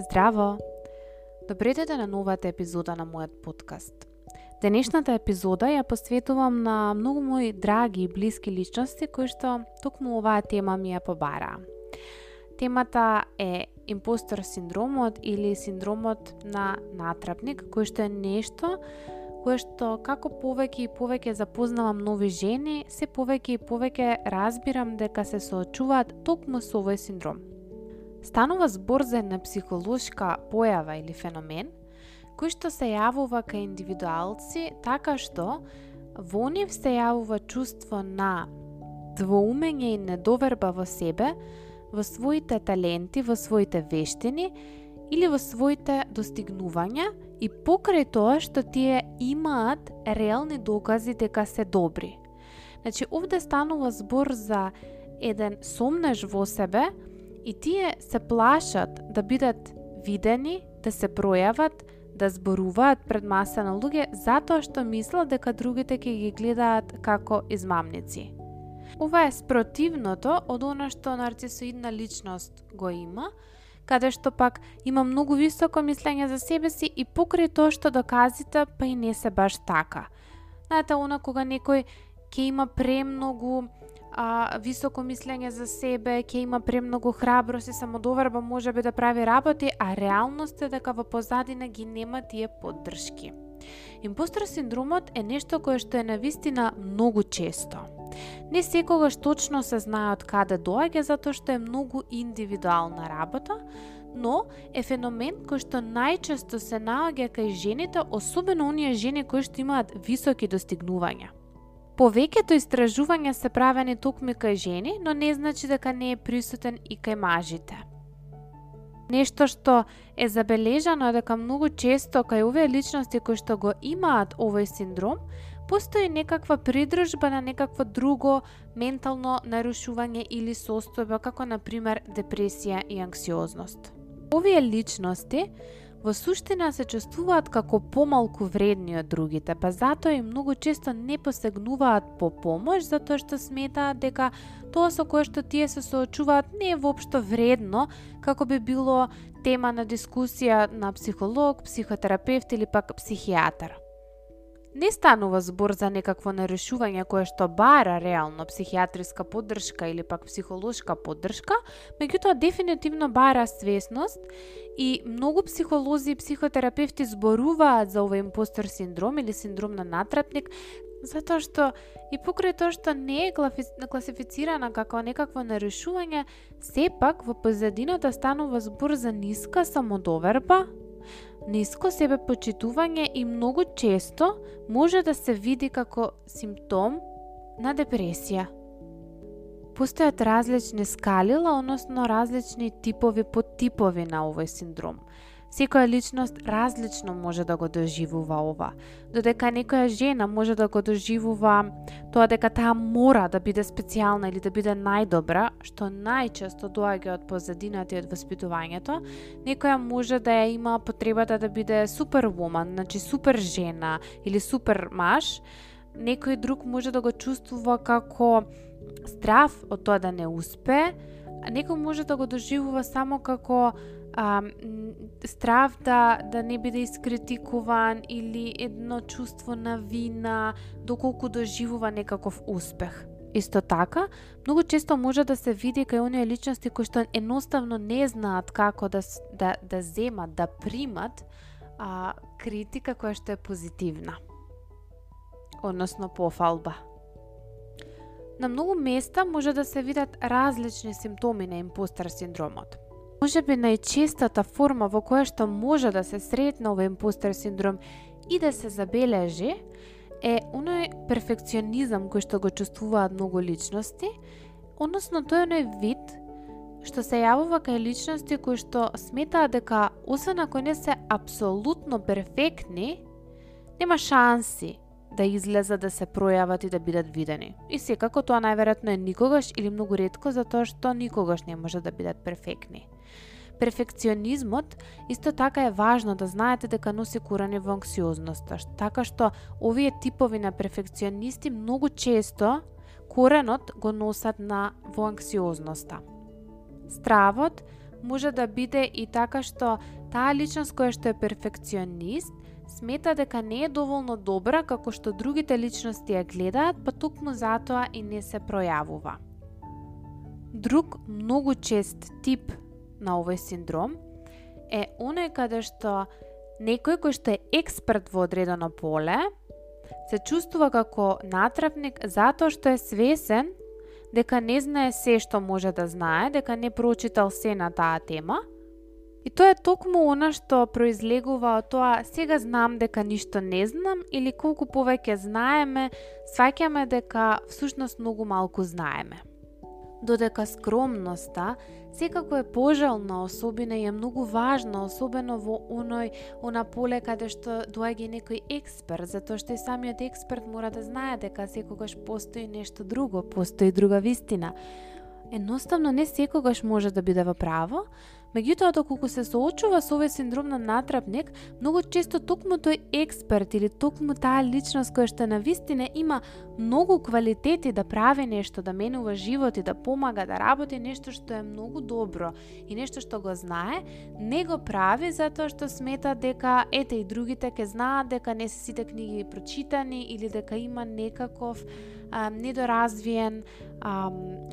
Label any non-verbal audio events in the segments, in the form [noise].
Здраво! Добре дојде на новата епизода на мојот подкаст. Денешната епизода ја посветувам на многу мои драги и блиски личности кои што токму оваа тема ми ја побара. Темата е импостор синдромот или синдромот на натрапник, кој што е нешто кое што како повеќе и повеќе запознавам нови жени, се повеќе и повеќе разбирам дека се соочуваат токму со овој синдром. Станува збор за една психолошка појава или феномен, кој што се јавува кај индивидуалци така што во нив се јавува чувство на двоумење и недоверба во себе, во своите таленти, во своите вештини или во своите достигнувања и покрај тоа што тие имаат реални докази дека се добри. Значи, овде станува збор за еден сомнеж во себе, И тие се плашат да бидат видени, да се пројават, да зборуваат пред маса на луѓе затоа што мислат дека другите ќе ги гледаат како измамници. Ова е спротивното од она што нарцисоидна личност го има, каде што пак има многу високо мислење за себе си и покрај тоа што доказите, па и не се баш така. Знаете, она кога некој ќе има премногу а, високо мислење за себе, ќе има премногу храброст и самодоверба, може би да прави работи, а реалност е дека во позадина ги нема тие поддршки. Импостер синдромот е нешто кое што е навистина многу често. Не секогаш точно се знае од каде доаѓа затоа што е многу индивидуална работа, но е феномен кој што најчесто се наоѓа кај жените, особено оние жени кои што имаат високи достигнувања. Повеќето истражувања се правени токму кај жени, но не значи дека не е присутен и кај мажите. Нешто што е забележано е дека многу често кај овие личности кои што го имаат овој синдром, постои некаква придружба на некакво друго ментално нарушување или состојба, како на пример депресија и анксиозност. Овие личности во суштина се чувствуваат како помалку вредни од другите, па затоа и многу често не посегнуваат по помош затоа што сметаат дека тоа со кое што тие се соочуваат не е воопшто вредно, како би било тема на дискусија на психолог, психотерапевт или пак психијатар. Не станува збор за некакво нарушување кое што бара реално психијатриска поддршка или пак психолошка поддршка, меѓутоа дефинитивно бара свесност и многу психолози и психотерапевти зборуваат за овој импостор синдром или синдром на натрапник, затоа што и покрај тоа што не е класифицирана како некакво нарушување, сепак во позадината станува збор за ниска самодоверба, Ниско себе почитување и многу често може да се види како симптом на депресија. Постојат различни скалила, односно различни типови подтипови на овој синдром. Секоја личност различно може да го доживува ова. Додека некоја жена може да го доживува тоа дека таа мора да биде специјална или да биде најдобра, што најчесто доаѓа од позадината и од воспитувањето, некоја може да ја има потребата да биде супервумен, значи супер жена или супер маж, некој друг може да го чувствува како страв од тоа да не успе, а некој може да го доживува само како а, страв да, да не биде искритикуван или едно чувство на вина доколку доживува некаков успех. Исто така, многу често може да се види кај оние личности кои што едноставно не знаат како да, да, да земат, да примат а, критика која што е позитивна. Односно пофалба. На многу места може да се видат различни симптоми на импостер синдромот. Може би најчестата форма во која што може да се сретне овој импостер синдром и да се забележи е оној перфекционизам кој што го чувствуваат многу личности, односно тој оној вид што се јавува кај личности кои што сметаат дека освен ако не се апсолутно перфектни, нема шанси да излезат да се пројават и да бидат видени. И секако тоа најверојатно е никогаш или многу ретко затоа што никогаш не може да бидат перфектни. Перфекционизмот исто така е важно да знаете дека носи курани во анксиозноста, така што овие типови на перфекционисти многу често коренот го носат на во анксиозноста. Стравот може да биде и така што таа личност која што е перфекционист смета дека не е доволно добра како што другите личности ја гледаат, па токму затоа и не се пројавува. Друг многу чест тип на овој синдром е оној каде што некој кој што е експерт во одредено поле се чувствува како натрапник затоа што е свесен дека не знае се што може да знае, дека не прочитал се на таа тема. И тоа е токму она што произлегува од тоа сега знам дека ништо не знам или колку повеќе знаеме, сваќаме дека всушност многу малку знаеме додека скромноста секако е пожелна особина и е многу важна, особено во оној она поле каде што доаѓа некој експерт, затоа што и самиот експерт мора да знае дека секогаш постои нешто друго, постои друга вистина. Едноставно не секогаш може да биде во право, Меѓутоа, доколку се соочува со овој синдром на натрапник, многу често токму тој експерт или токму таа личност која што на вистина има многу квалитети да прави нешто, да менува живот и да помага, да работи нешто што е многу добро и нешто што го знае, не го прави затоа што смета дека ете и другите ке знаат дека не се сите книги прочитани или дека има некаков а, недоразвиен а,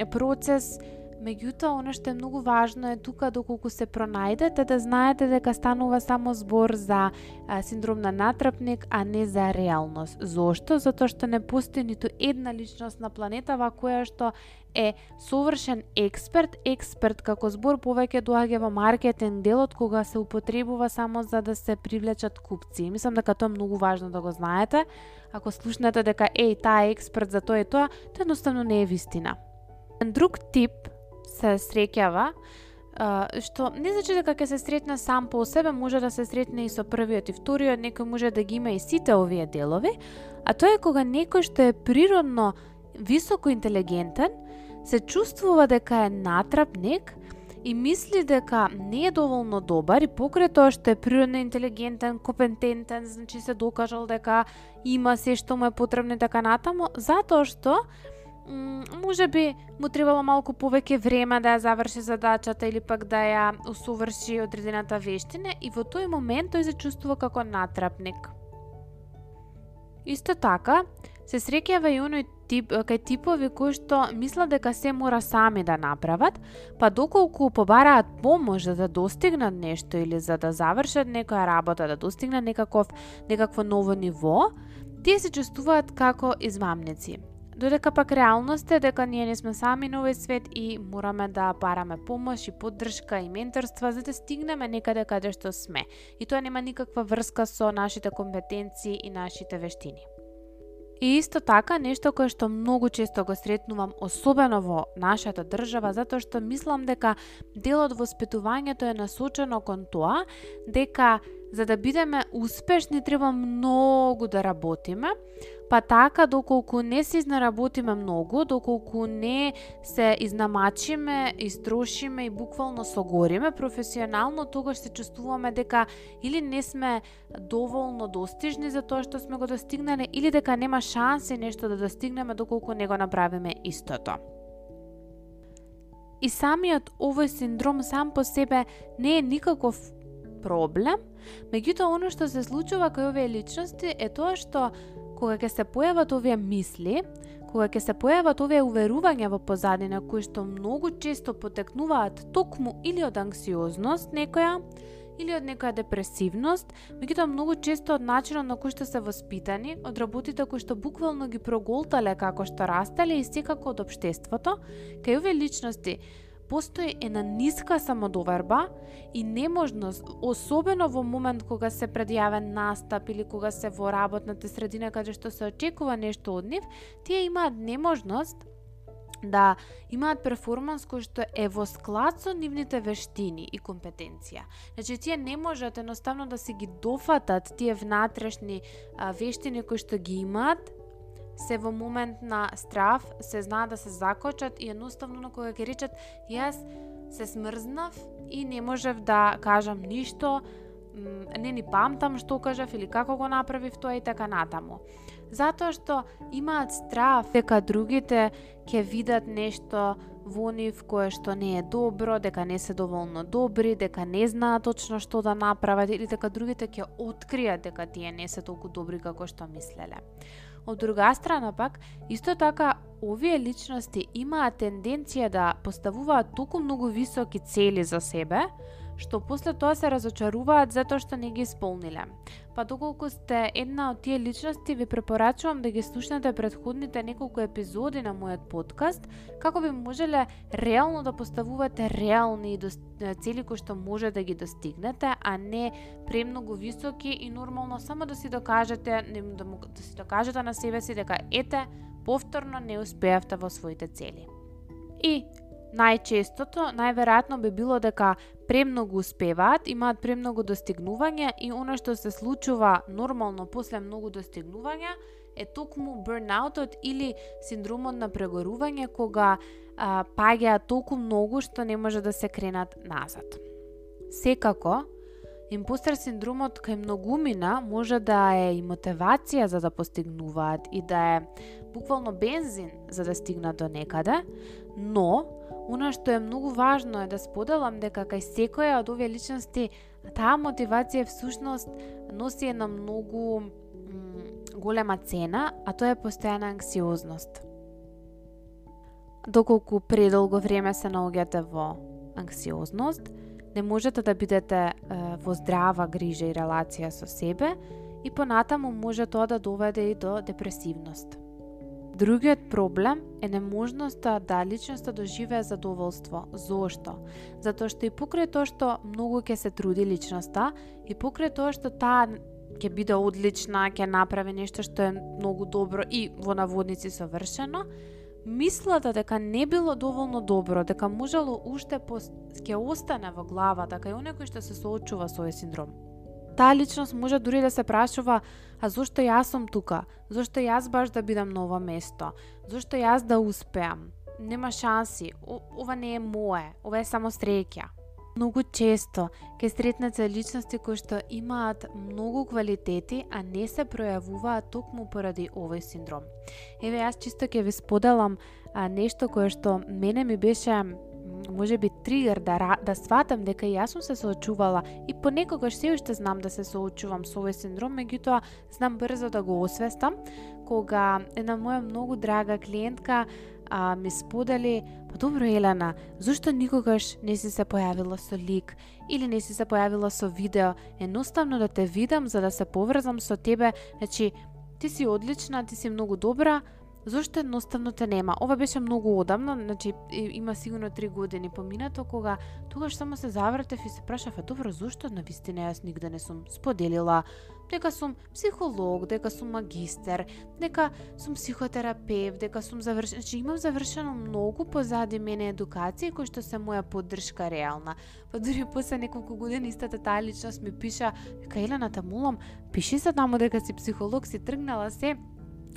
процес. Меѓутоа, оно што е многу важно е тука доколку се пронајдете да знаете дека станува само збор за а, синдром на натрапник, а не за реалност. Зошто? Затоа што не постои ниту една личност на планетава која што е совршен експерт. Експерт како збор повеќе доаѓа во маркетинг делот кога се употребува само за да се привлечат купци. Мислам дека тоа е многу важно да го знаете. Ако слушнете дека еј таа е експерт за тоа и тоа, тоа едноставно не е вистина. Друг тип се среќава, што не значи дека ќе се сретне сам по себе, може да се сретне и со првиот и вториот, некој може да ги има и сите овие делови, а тоа е кога некој што е природно високо интелигентен, се чувствува дека е натрапник и мисли дека не е доволно добар и покрај тоа што е природно интелигентен, компетентен, значи се докажал дека има се што му е потребно така натаму, затоа што може би му требало малку повеќе време да ја заврши задачата или пак да ја усоврши одредената вештина и во тој момент тој се чувствува како натрапник. Исто така, се среќава и оној тип, кај типови кои што мислат дека се мора сами да направат, па доколку побараат помош за да достигнат нешто или за да завршат некоја работа, да достигнат некаков некакво ново ниво, тие се чувствуваат како измамници Додека пак реалноста е дека ние не сме сами на овој свет и мораме да бараме помош и поддршка и менторства за да стигнеме некаде каде што сме. И тоа нема никаква врска со нашите компетенции и нашите вештини. И исто така, нешто кое што многу често го сретнувам, особено во нашата држава, затоа што мислам дека дел од воспитувањето е насочено кон тоа дека за да бидеме успешни треба многу да работиме, Па така, доколку не се изнаработиме многу, доколку не се изнамачиме, истрошиме и буквално согориме професионално, тогаш се чувствуваме дека или не сме доволно достижни за тоа што сме го достигнале, или дека нема шанси нешто да достигнеме доколку не го направиме истото. И самиот овој синдром сам по себе не е никаков проблем, меѓутоа оно што се случува кај овие личности е тоа што кога ќе се појават овие мисли, кога ќе се појават овие уверувања во позадина кои што многу често потекнуваат токму или од анксиозност некоја, или од некоја депресивност, меѓутоа многу често од начинот на кој што се воспитани, од работите кои што буквално ги проголтале како што растеле и секако од општеството, кај овие личности постои една ниска самодоверба и неможност, особено во момент кога се предјавен настап или кога се во работната средина каде што се очекува нешто од нив, тие имаат неможност да имаат перформанс кој што е во склад со нивните вештини и компетенција. Значи, тие не можат едноставно да се ги дофатат тие внатрешни а, вештини кои што ги имаат се во момент на страв, се знаат да се закочат и едноставно на кога ќе речат јас се смрзнав и не можев да кажам ништо, не ни памтам што кажав или како го направив тоа и така натаму. затоа што имаат страф дека другите ќе видат нешто во нив кое што не е добро, дека не се доволно добри, дека не знаат точно што да направат или дека другите ќе откријат дека тие не се толку добри како што мислеле. Од друга страна пак, исто така овие личности имаат тенденција да поставуваат толку многу високи цели за себе, што после тоа се разочаруваат затоа што не ги исполниле. Па доколку сте една од тие личности, ви препорачувам да ги слушнете предходните неколку епизоди на мојот подкаст, како би можеле реално да поставувате реални цели кои што може да ги достигнете, а не премногу високи и нормално само да си докажете, да, да си докажете на себе си дека ете, повторно не успеавте во своите цели. И најчестото, најверојатно би било дека премногу успеваат, имаат премногу достигнувања и она што се случува нормално после многу достигнувања е токму бурнаутот или синдромот на прегорување кога а, паѓаат толку многу што не може да се кренат назад. Секако, Импостер синдромот кај многумина може да е и мотивација за да постигнуваат и да е буквално бензин за да стигнат до некаде, но Она што е многу важно е да споделам дека кај секоја од овие личности таа мотивација всушност носи една многу голема цена, а тоа е постојана анксиозност. Доколку предолго време се наоѓате во анксиозност, не можете да бидете е, во здрава грижа и релација со себе и понатаму може тоа да доведе и до депресивност. Другиот проблем е неможноста да личноста доживее задоволство. Зошто? Затоа што и покрај тоа што многу ќе се труди личноста и покрај тоа што таа ќе биде одлична, ќе направи нешто што е многу добро и во наводници совршено, мислата дека не било доволно добро, дека можело уште ќе остане во главата кај оној кој што се соочува со овој синдром таа личност може дури да се прашува а зошто јас сум тука? Зошто јас баш да бидам на ова место? Зошто јас да успеам? Нема шанси. О, ова не е мое. Ова е само среќа. Многу често ќе сретнете личности кои што имаат многу квалитети, а не се пројавуваат токму поради овој синдром. Еве јас чисто ќе ви споделам а, нешто кое што мене ми беше може би тригер да да сватам дека јас сум се соочувала и понекогаш се уште знам да се соочувам со овој синдром, меѓутоа знам брзо да го освестам кога една моја многу драга клиентка а, ми сподели, па добро Елена, зошто никогаш не си се појавила со лик или не си се појавила со видео, едноставно да те видам за да се поврзам со тебе, значи ти си одлична, ти си многу добра, Зошто едноставно те нема? Ова беше многу одамна, значи има сигурно три години поминато кога тогаш само се завртев и се прашав, добро, зошто на вистина јас нигде не сум споделила дека сум психолог, дека сум магистер, дека сум психотерапевт, дека сум завршен, значи имам завршено многу позади мене едукација кој што се моја поддршка реална. Па дури после неколку години истата таа личност ми пиша, дека Елена те молам, пиши се таму дека си психолог, си тргнала се,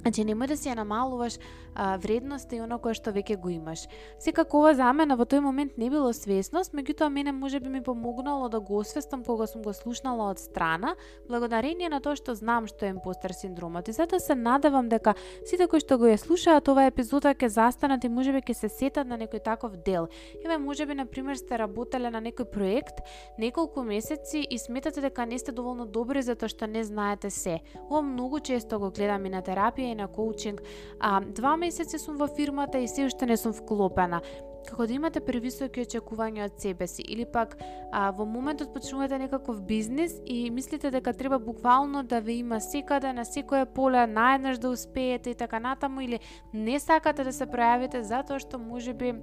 Значи немој да си ја намалуваш а, вредноста и оно кое што веќе го имаш. Секако ова за мене во тој момент не било свесност, меѓутоа мене може би ми помогнало да го освестам кога сум го слушнала од страна, благодарение на тоа што знам што е импостер синдромот. И затоа се надевам дека сите кои што го ја слушаат оваа епизода ќе застанат и можеби ќе се сетат на некој таков дел. Еве можеби на пример сте работеле на некој проект неколку месеци и сметате дека не сте доволно добри затоа што не знаете се. Ова многу често го гледам и на терапија и на коучинг. А, два месеци сум во фирмата и се уште не сум вклопена како да имате превисоки очекувања од себе си или пак а, во моментот почнувате некаков бизнис и мислите дека треба буквално да ве има секаде на секое поле наеднаш да успеете и така натаму или не сакате да се пројавите затоа што можеби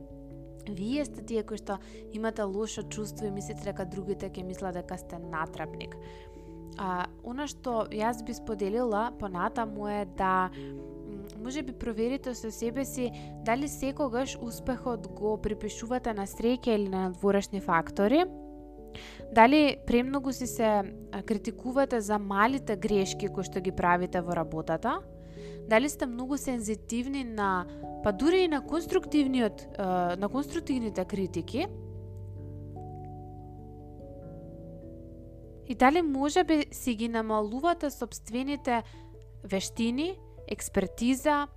вие сте тие кои што имате лошо чувство и мислите дека другите ќе мислат дека сте натрапник. А, она што јас би споделила понатаму е да може би проверите со себе си дали секогаш успехот го припишувате на среќа или на надворешни фактори, Дали премногу си се критикувате за малите грешки кои што ги правите во работата? Дали сте многу сензитивни на па дури и на конструктивниот на конструктивните критики? И дали може би си ги намалувате собствените вештини експертиза,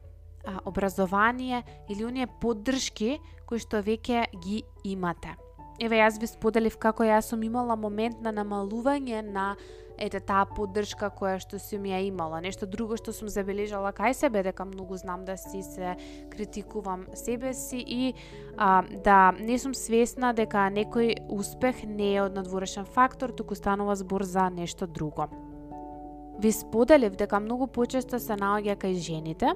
образование или оние поддршки кои што веќе ги имате. Еве јас ви споделив како јас сум имала момент на намалување на ете таа поддршка која што сум ја имала. Нешто друго што сум забележала кај себе дека многу знам да си се критикувам себе си и а, да не сум свесна дека некој успех не е од надворешен фактор, туку станува збор за нешто друго. Ви споделив дека многу почесто се наоѓа кај жените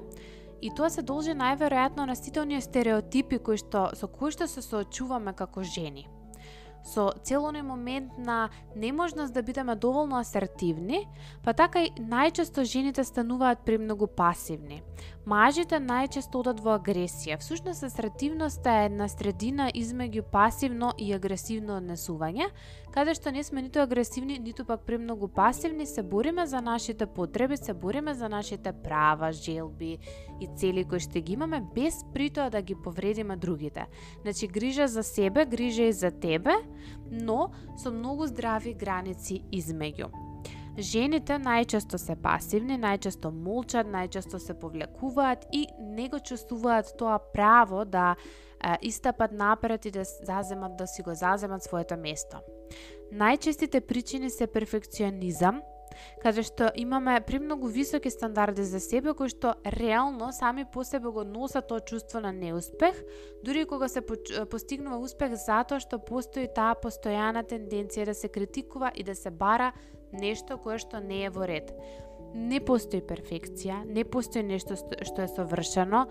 И тоа се должи најверојатно на сите оние стереотипи кои што со кои што се соочуваме како жени со целони момент на неможност да бидеме доволно асертивни, па така и најчесто жените стануваат премногу пасивни. Мажите најчесто одат во агресија. Всушност асертивноста е една средина измеѓу пасивно и агресивно однесување, каде што не сме ниту агресивни, ниту пак премногу пасивни, се бориме за нашите потреби, се бориме за нашите права, желби и цели кои што ги имаме без притоа да ги повредиме другите. Значи грижа за себе, грижа и за тебе, но со многу здрави граници измеѓу. Жените најчесто се пасивни, најчесто молчат, најчесто се повлекуваат и не го чувствуваат тоа право да е, истапат напред и да заземат да си го заземат своето место. Најчестите причини се перфекционизам, каде што имаме премногу високи стандарди за себе кои што реално сами по себе го носат тоа чувство на неуспех, дури кога се постигнува успех затоа што постои таа постојана тенденција да се критикува и да се бара нешто кое што не е во ред. Не постои перфекција, не постои нешто што е совршено,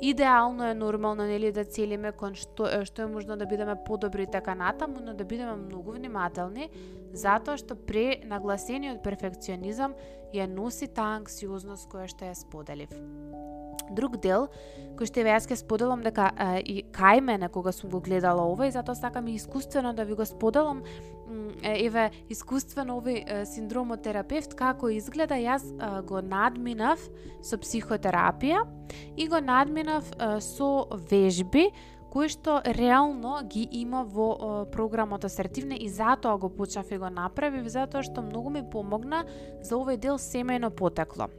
идеално е нормално нели да целиме кон што што е можно да бидеме подобри така натаму, но да бидеме многу внимателни затоа што пре нагласениот перфекционизам ја носи таа анксиозност која што ја споделив. Друг дел кој што јас ке споделам дека а, и кај мене кога сум го гледала ова и затоа сакам и искуствено да ви го споделам еве искуствено овој синдромотерапевт како изгледа јас а, го надминав со психотерапија и го надминав а, со вежби кои што реално ги има во програмот асертивне и затоа го почнав и го направив затоа што многу ми помогна за овој дел семејно потекло.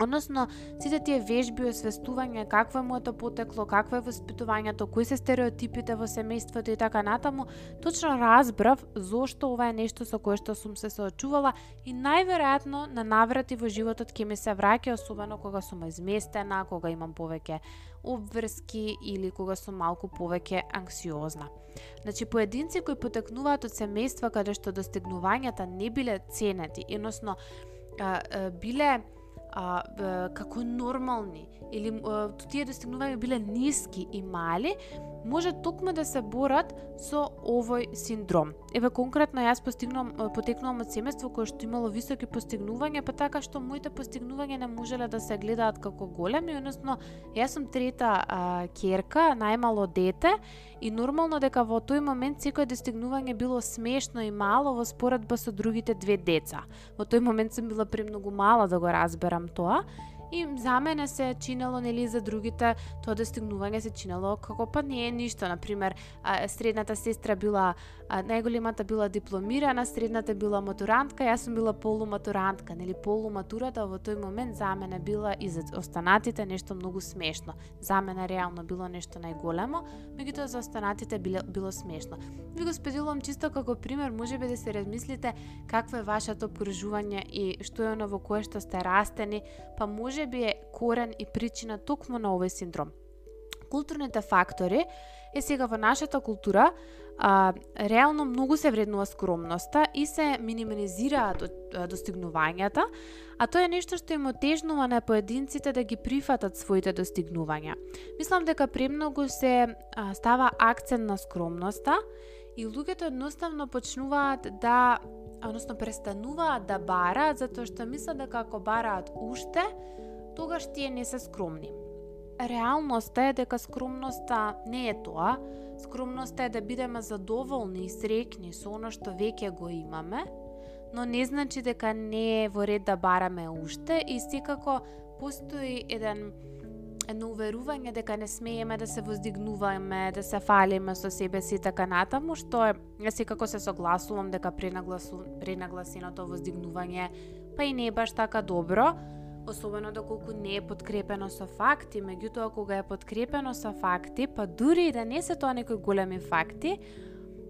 Односно, сите тие вежби освестување какво е моето потекло, какво е воспитувањето, кои се стереотипите во семејството и така натаму, точно разбрав зошто ова е нешто со кое што сум се соочувала и најверојатно на наврати во животот ќе ми се враќа, особено кога сум изместена, кога имам повеќе обврски или кога сум малку повеќе анксиозна. Значи, поединци кои потекнуваат од семејства каде што достигнувањата не биле ценети, односно биле а, како нормални. Или а, тие достигнувања биле ниски и мали, може токму да се борат со овој синдром. Еве конкретно јас постигнувам потекнувам од семејство кое што имало високи постигнувања, па така што моите постигнувања не можеле да се гледаат како големи, односно јас сум трета а, керка, најмало дете и нормално дека во тој момент секое достигнување било смешно и мало во споредба со другите две деца. Во тој момент сум била премногу мала да го разберам тоа И за мене се чинело, нели, за другите, тоа достигнување се чинело како па не е ништо. Например, средната сестра била, најголемата била дипломирана, средната била матурантка, јас сум била полуматурантка, нели, полуматурата во тој момент за мене била и за останатите нешто многу смешно. За мене реално било нешто најголемо, меѓутоа за останатите било, било смешно. Ви го споделувам чисто како пример, може би да се размислите какво е вашето обкружување и што е оно во кое што сте растени, па може може би е корен и причина токму на овој синдром. Културните фактори е сега во нашата култура а, реално многу се вреднува скромноста и се минимализираат достигнувањата, а тоа е нешто што им отежнува на поединците да ги прифатат своите достигнувања. Мислам дека премногу се а, става акцент на скромноста и луѓето едноставно почнуваат да односно престануваат да бараат затоа што мислат дека ако бараат уште, тогаш тие не се скромни. Реалноста е дека скромноста не е тоа. Скромноста е да бидеме задоволни и срекни со оно што веќе го имаме, но не значи дека не е во ред да бараме уште и секако постои еден едно уверување дека не смееме да се воздигнуваме, да се фалиме со себе си така натаму, што е, секако се согласувам дека пренагласу, пренагласеното воздигнување па и не е баш така добро, особено доколку не е подкрепено со факти, меѓутоа кога е подкрепено со факти, па дури и да не се тоа некои големи факти,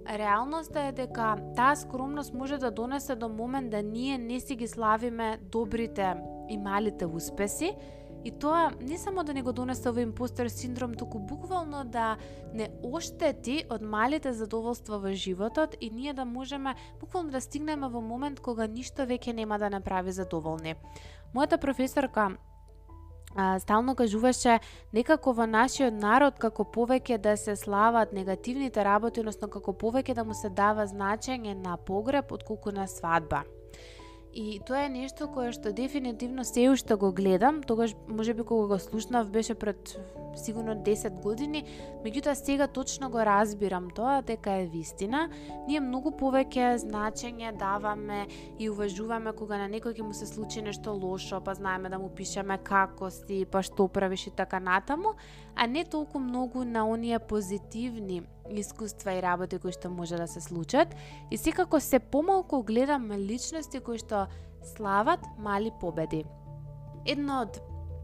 реалноста е дека таа скромност може да донесе до момент да ние не си ги славиме добрите и малите успеси, И тоа не само да не го донесе овој импостер синдром, туку буквално да не оштети од малите задоволства во животот и ние да можеме буквално да стигнеме во момент кога ништо веќе нема да направи задоволни. Мојата професорка а, стално кажуваше некако во нашиот народ како повеќе да се слават негативните работи, односно како повеќе да му се дава значење на погреб отколку на свадба. И тоа е нешто кое што дефинитивно се уште го гледам, тогаш можеби кога го слушнав беше пред сигурно 10 години, меѓутоа сега точно го разбирам тоа дека е вистина. Ние многу повеќе значење даваме и уважуваме кога на некој ќе му се случи нешто лошо, па знаеме да му пишеме како си, па што правиш и така натаму, а не толку многу на оние позитивни искуства и работи кои што може да се случат. И секако се помалку гледам личности кои што слават мали победи. Едно од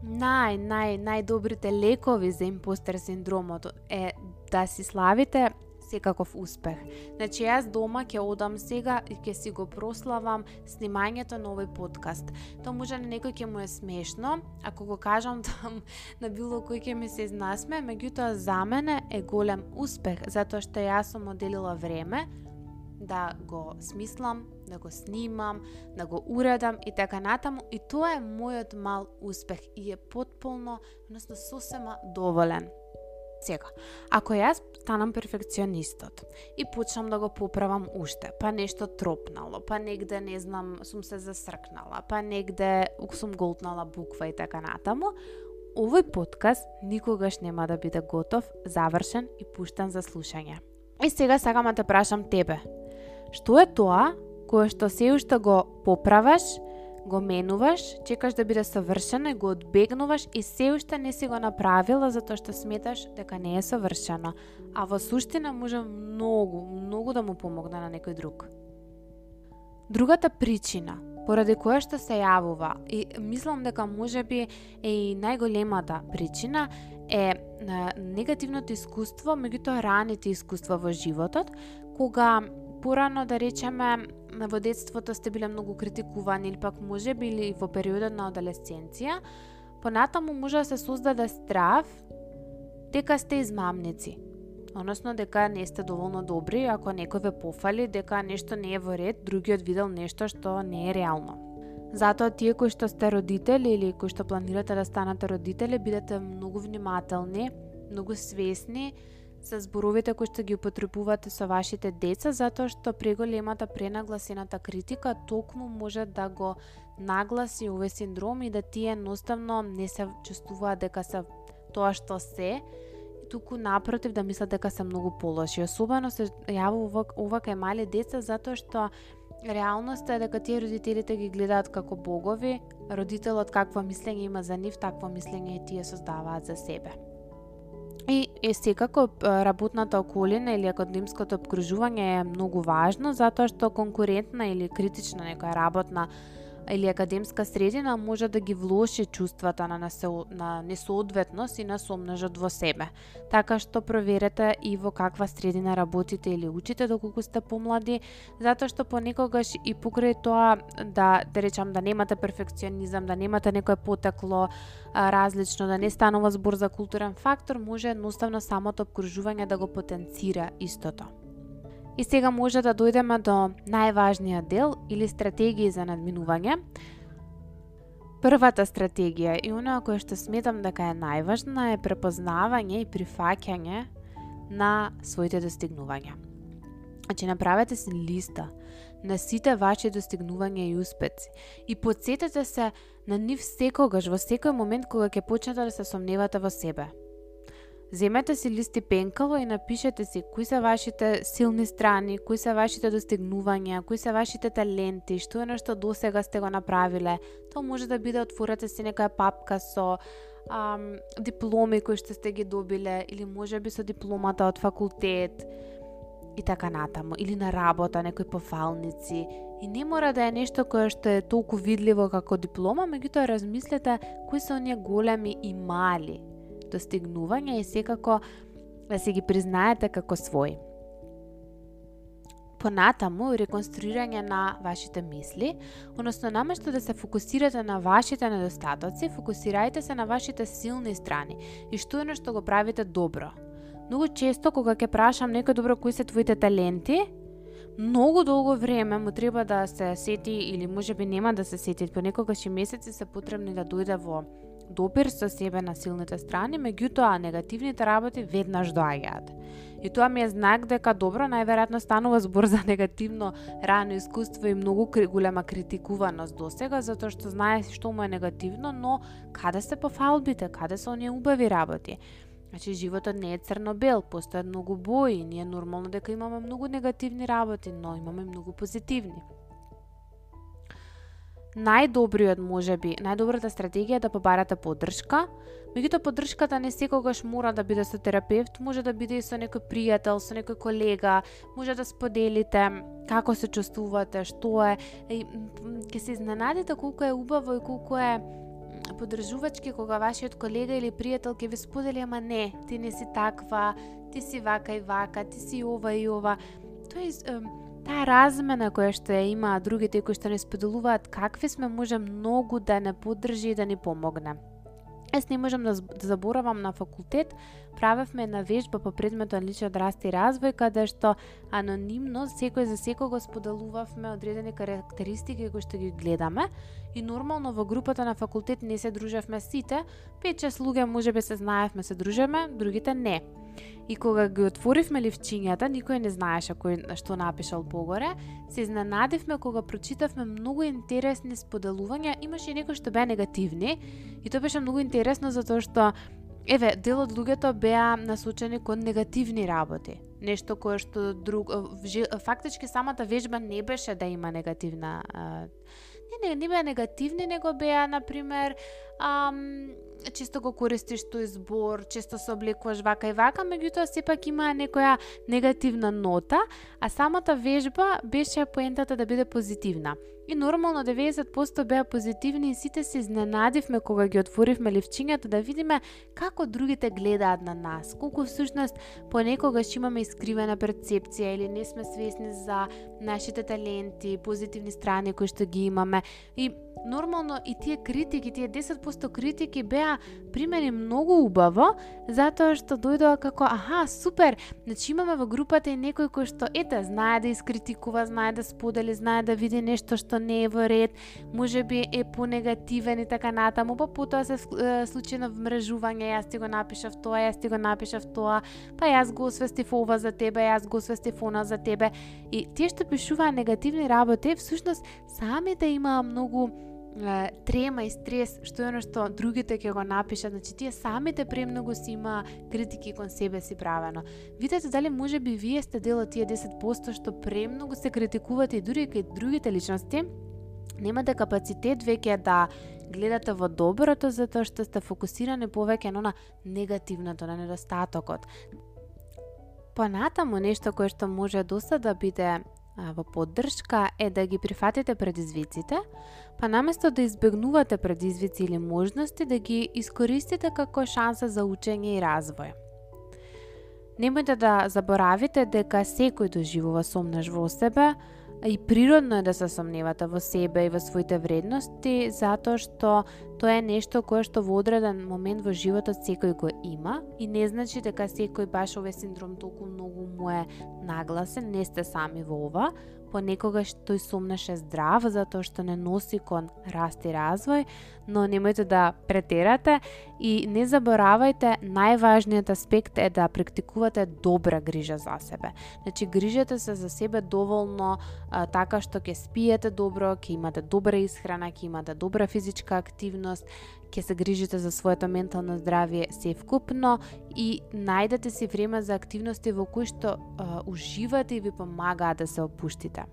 нај, нај, најдобрите лекови за импостер синдромот е да си славите секаков успех. Значи јас дома ќе одам сега и ќе си го прославам снимањето на овој подкаст. Тоа може на некој ќе му е смешно, ако го кажам [laughs] там на било кој ќе ми се изнасме, меѓутоа за мене е голем успех, затоа што јас сум оделила време да го смислам, да го снимам, да го уредам и така натаму и тоа е мојот мал успех и е потполно, односно сосема доволен. Сега, ако јас станам перфекционистот и почнам да го поправам уште, па нешто тропнало, па негде, не знам, сум се засркнала, па негде сум голтнала буква и така натаму, овој подкаст никогаш нема да биде готов, завршен и пуштен за слушање. И сега сакам да те прашам тебе. Што е тоа кое што се уште го поправаш, го менуваш, чекаш да биде совршено и го одбегнуваш и се уште не си го направила затоа што сметаш дека не е совршено, а во суштина може многу, многу да му помогне на некој друг. Другата причина поради која што се јавува и мислам дека можеби е и најголемата причина е негативното искуство, меѓутоа раните искуства во животот, кога порано да речеме во детството сте биле многу критикувани или пак може били во периодот на адолесценција, понатаму може да се создаде страв дека сте измамници. Односно дека не сте доволно добри, ако некој ве пофали, дека нешто не е во ред, другиот видел нешто што не е реално. Затоа тие кои што сте родители или кои што планирате да станете родители, бидете многу внимателни, многу свесни за зборовите кои што ги употребувате со вашите деца, затоа што преголемата пренагласената критика токму може да го нагласи овој синдром и да тие едноставно не се чувствуваат дека се тоа што се, туку напротив да мислат дека се многу полоши. Особено се јавува ова кај мали деца затоа што реалноста е дека тие родителите ги гледаат како богови, родителот какво мислење има за нив, такво мислење и тие создаваат за себе. И, и секако работната околина или академското обкружување е многу важно затоа што конкурентна или критична некоја работна или академска средина може да ги влоши чувствата на, на несоодветност и на сомнежот во себе. Така што проверете и во каква средина работите или учите доколку сте помлади, затоа што понекогаш и покрај тоа да, да речам да немате перфекционизам, да немате некое потекло а, различно, да не станува збор за културен фактор, може едноставно самото обкружување да го потенцира истото. И сега може да дојдеме до најважниот дел или стратегии за надминување. Првата стратегија и она која што сметам дека е најважна е препознавање и прифаќање на своите достигнувања. Значи, направете си листа на сите ваши достигнувања и успеци и подсетете се на нив секогаш, во секој момент кога ќе почнете да се сомневате во себе. Земете си листи пенкало и напишете си кои се вашите силни страни, кои се вашите достигнувања, кои се вашите таленти, што е нешто до сега сте го направиле. Тоа може да биде отворете си некоја папка со ам, дипломи кои што сте ги добиле или може би со дипломата од факултет и така натаму, или на работа, некои пофалници, и не мора да е нешто кое што е толку видливо како диплома, меѓутоа размислете кои се оние големи и мали достигнувања и секако да се ги признаете како свои. Понатаму, реконструирање на вашите мисли, односно наместо да се фокусирате на вашите недостатоци, фокусирајте се на вашите силни страни и што е што го правите добро. Многу често кога ќе прашам некој добро кои се твоите таленти, многу долго време му треба да се сети или може би нема да се сети, понекогаш и месеци се потребни да дојде во допир со себе на силните страни, меѓутоа негативните работи веднаш доаѓаат. И тоа ми е знак дека добро, најверојатно станува збор за негативно рано искуство и многу голема критикуваност до сега, затоа што знае што му е негативно, но каде се пофалбите, каде се оние убави работи. Значи, животот не е црно-бел, постојат многу бои, ние нормално дека имаме многу негативни работи, но имаме многу позитивни најдобриот може би, најдобрата стратегија е да побарате поддршка. Меѓутоа поддршката не секогаш мора да биде со терапевт, може да биде и со некој пријател, со некој колега, може да споделите како се чувствувате, што е, и ќе се изненадите колку е убаво и колку е поддржувачки кога вашиот колега или пријател ќе ви сподели ама не, ти не си таква, ти си вака и вака, ти си ова и ова. Тоа е таа размена која што ја имаат другите кои што не споделуваат какви сме може многу да не поддржи и да ни помогне. Јас не можам да, да заборавам на факултет, правевме една вежба по предметот личен раст и развој, каде што анонимно секој за секого споделувавме одредени карактеристики кои што ги гледаме и нормално во групата на факултет не се дружевме сите, 5-6 луѓе може би се знаевме, се дружеме, другите не. И кога ги отворивме ливчињата, никој не знаеше кој што напишал погоре, се изненадивме кога прочитавме многу интересни споделувања, имаше и некои што беа негативни, и тоа беше многу интересно затоа што еве дел од луѓето беа насочени кон негативни работи. Нешто кое што друг фактички самата вежба не беше да има негативна не, не, не беа негативни, него беа, например, ам, често го користиш тој збор, често се облекуваш вака и вака, меѓутоа сепак има некоја негативна нота, а самата вежба беше поентата да биде позитивна. И нормално 90% беа позитивни и сите се изненадивме кога ги отворивме ливчињата да видиме како другите гледаат на нас, колку всушност понекогаш имаме искривена перцепција или не сме свесни за нашите таленти, позитивни страни кои што ги имаме. И нормално и тие критики, тие 10% критики беа примени многу убаво, затоа што дојдоа како, аха, супер, значи имаме во групата и некој кој што, ете, знае да искритикува, знае да сподели, знае да види нешто што не е во ред, може би е понегативен и така натаму, па потоа се случи на вмрежување, јас ти го напишав тоа, јас ти го напишав тоа, па јас го освестив ова за тебе, јас го освестив она за тебе. И тие што пишуваа негативни работи, всушност самите да имаа многу трема и стрес, што е оно што другите ќе го напишат, значи тие самите премногу си има критики кон себе си правено. Видете дали може би вие сте дел од тие 10% што премногу се критикувате и дури кај другите личности, немате капацитет веќе да гледате во доброто затоа што сте фокусирани повеќе на негативното, на недостатокот. Понатаму нешто кое што може доста да биде во поддршка е да ги прифатите предизвиците, па наместо да избегнувате предизвици или можности, да ги искористите како шанса за учење и развој. Немојте да заборавите дека секој доживува сомнеж во себе, и природно е да се сомневате во себе и во своите вредности, затоа што тоа е нешто кое што во одреден момент во животот секој го има и не значи дека секој баш овој синдром толку многу му е нагласен, не сте сами во ова, понекогаш тој сомнаш здрав затоа што не носи кон раст и развој, но немојте да претерате и не заборавајте, најважниот аспект е да практикувате добра грижа за себе. Значи, грижете се за себе доволно а, така што ќе спиете добро, ќе имате добра исхрана, ќе имате добра физичка активност, ќе се грижите за своето ментално здравје вкупно и најдете си време за активности во кои што а, уживате и ви помагаат да се опуштите.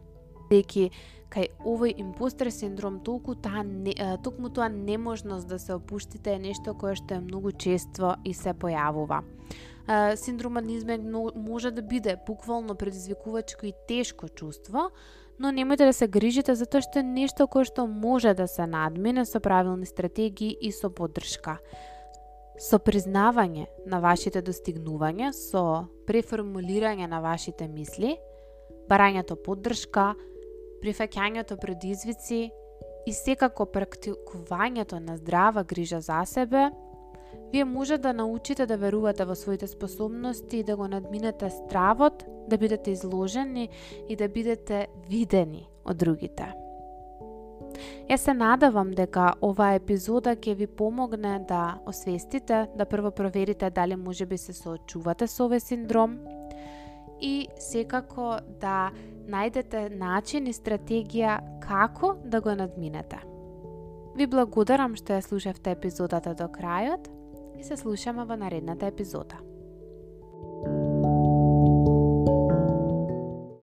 Деки кај овој импостер синдром толку таа не, токму тоа неможност да се опуштите е нешто кое што е многу често и се појавува. синдромот на измек може да биде буквално предизвикувачко и тешко чувство, но немојте да се грижите затоа што е нешто кое што може да се надмине со правилни стратегии и со поддршка. Со признавање на вашите достигнувања, со преформулирање на вашите мисли, барањето поддршка, прифаќањето предизвици и секако практикувањето на здрава грижа за себе, вие може да научите да верувате во своите способности и да го надминете стравот, да бидете изложени и да бидете видени од другите. Јас се надавам дека оваа епизода ќе ви помогне да освестите, да прво проверите дали може би се соочувате со овој синдром и секако да најдете начин и стратегија како да го надминете. Ви благодарам што ја слушавте епизодата до крајот и се слушаме во наредната епизода.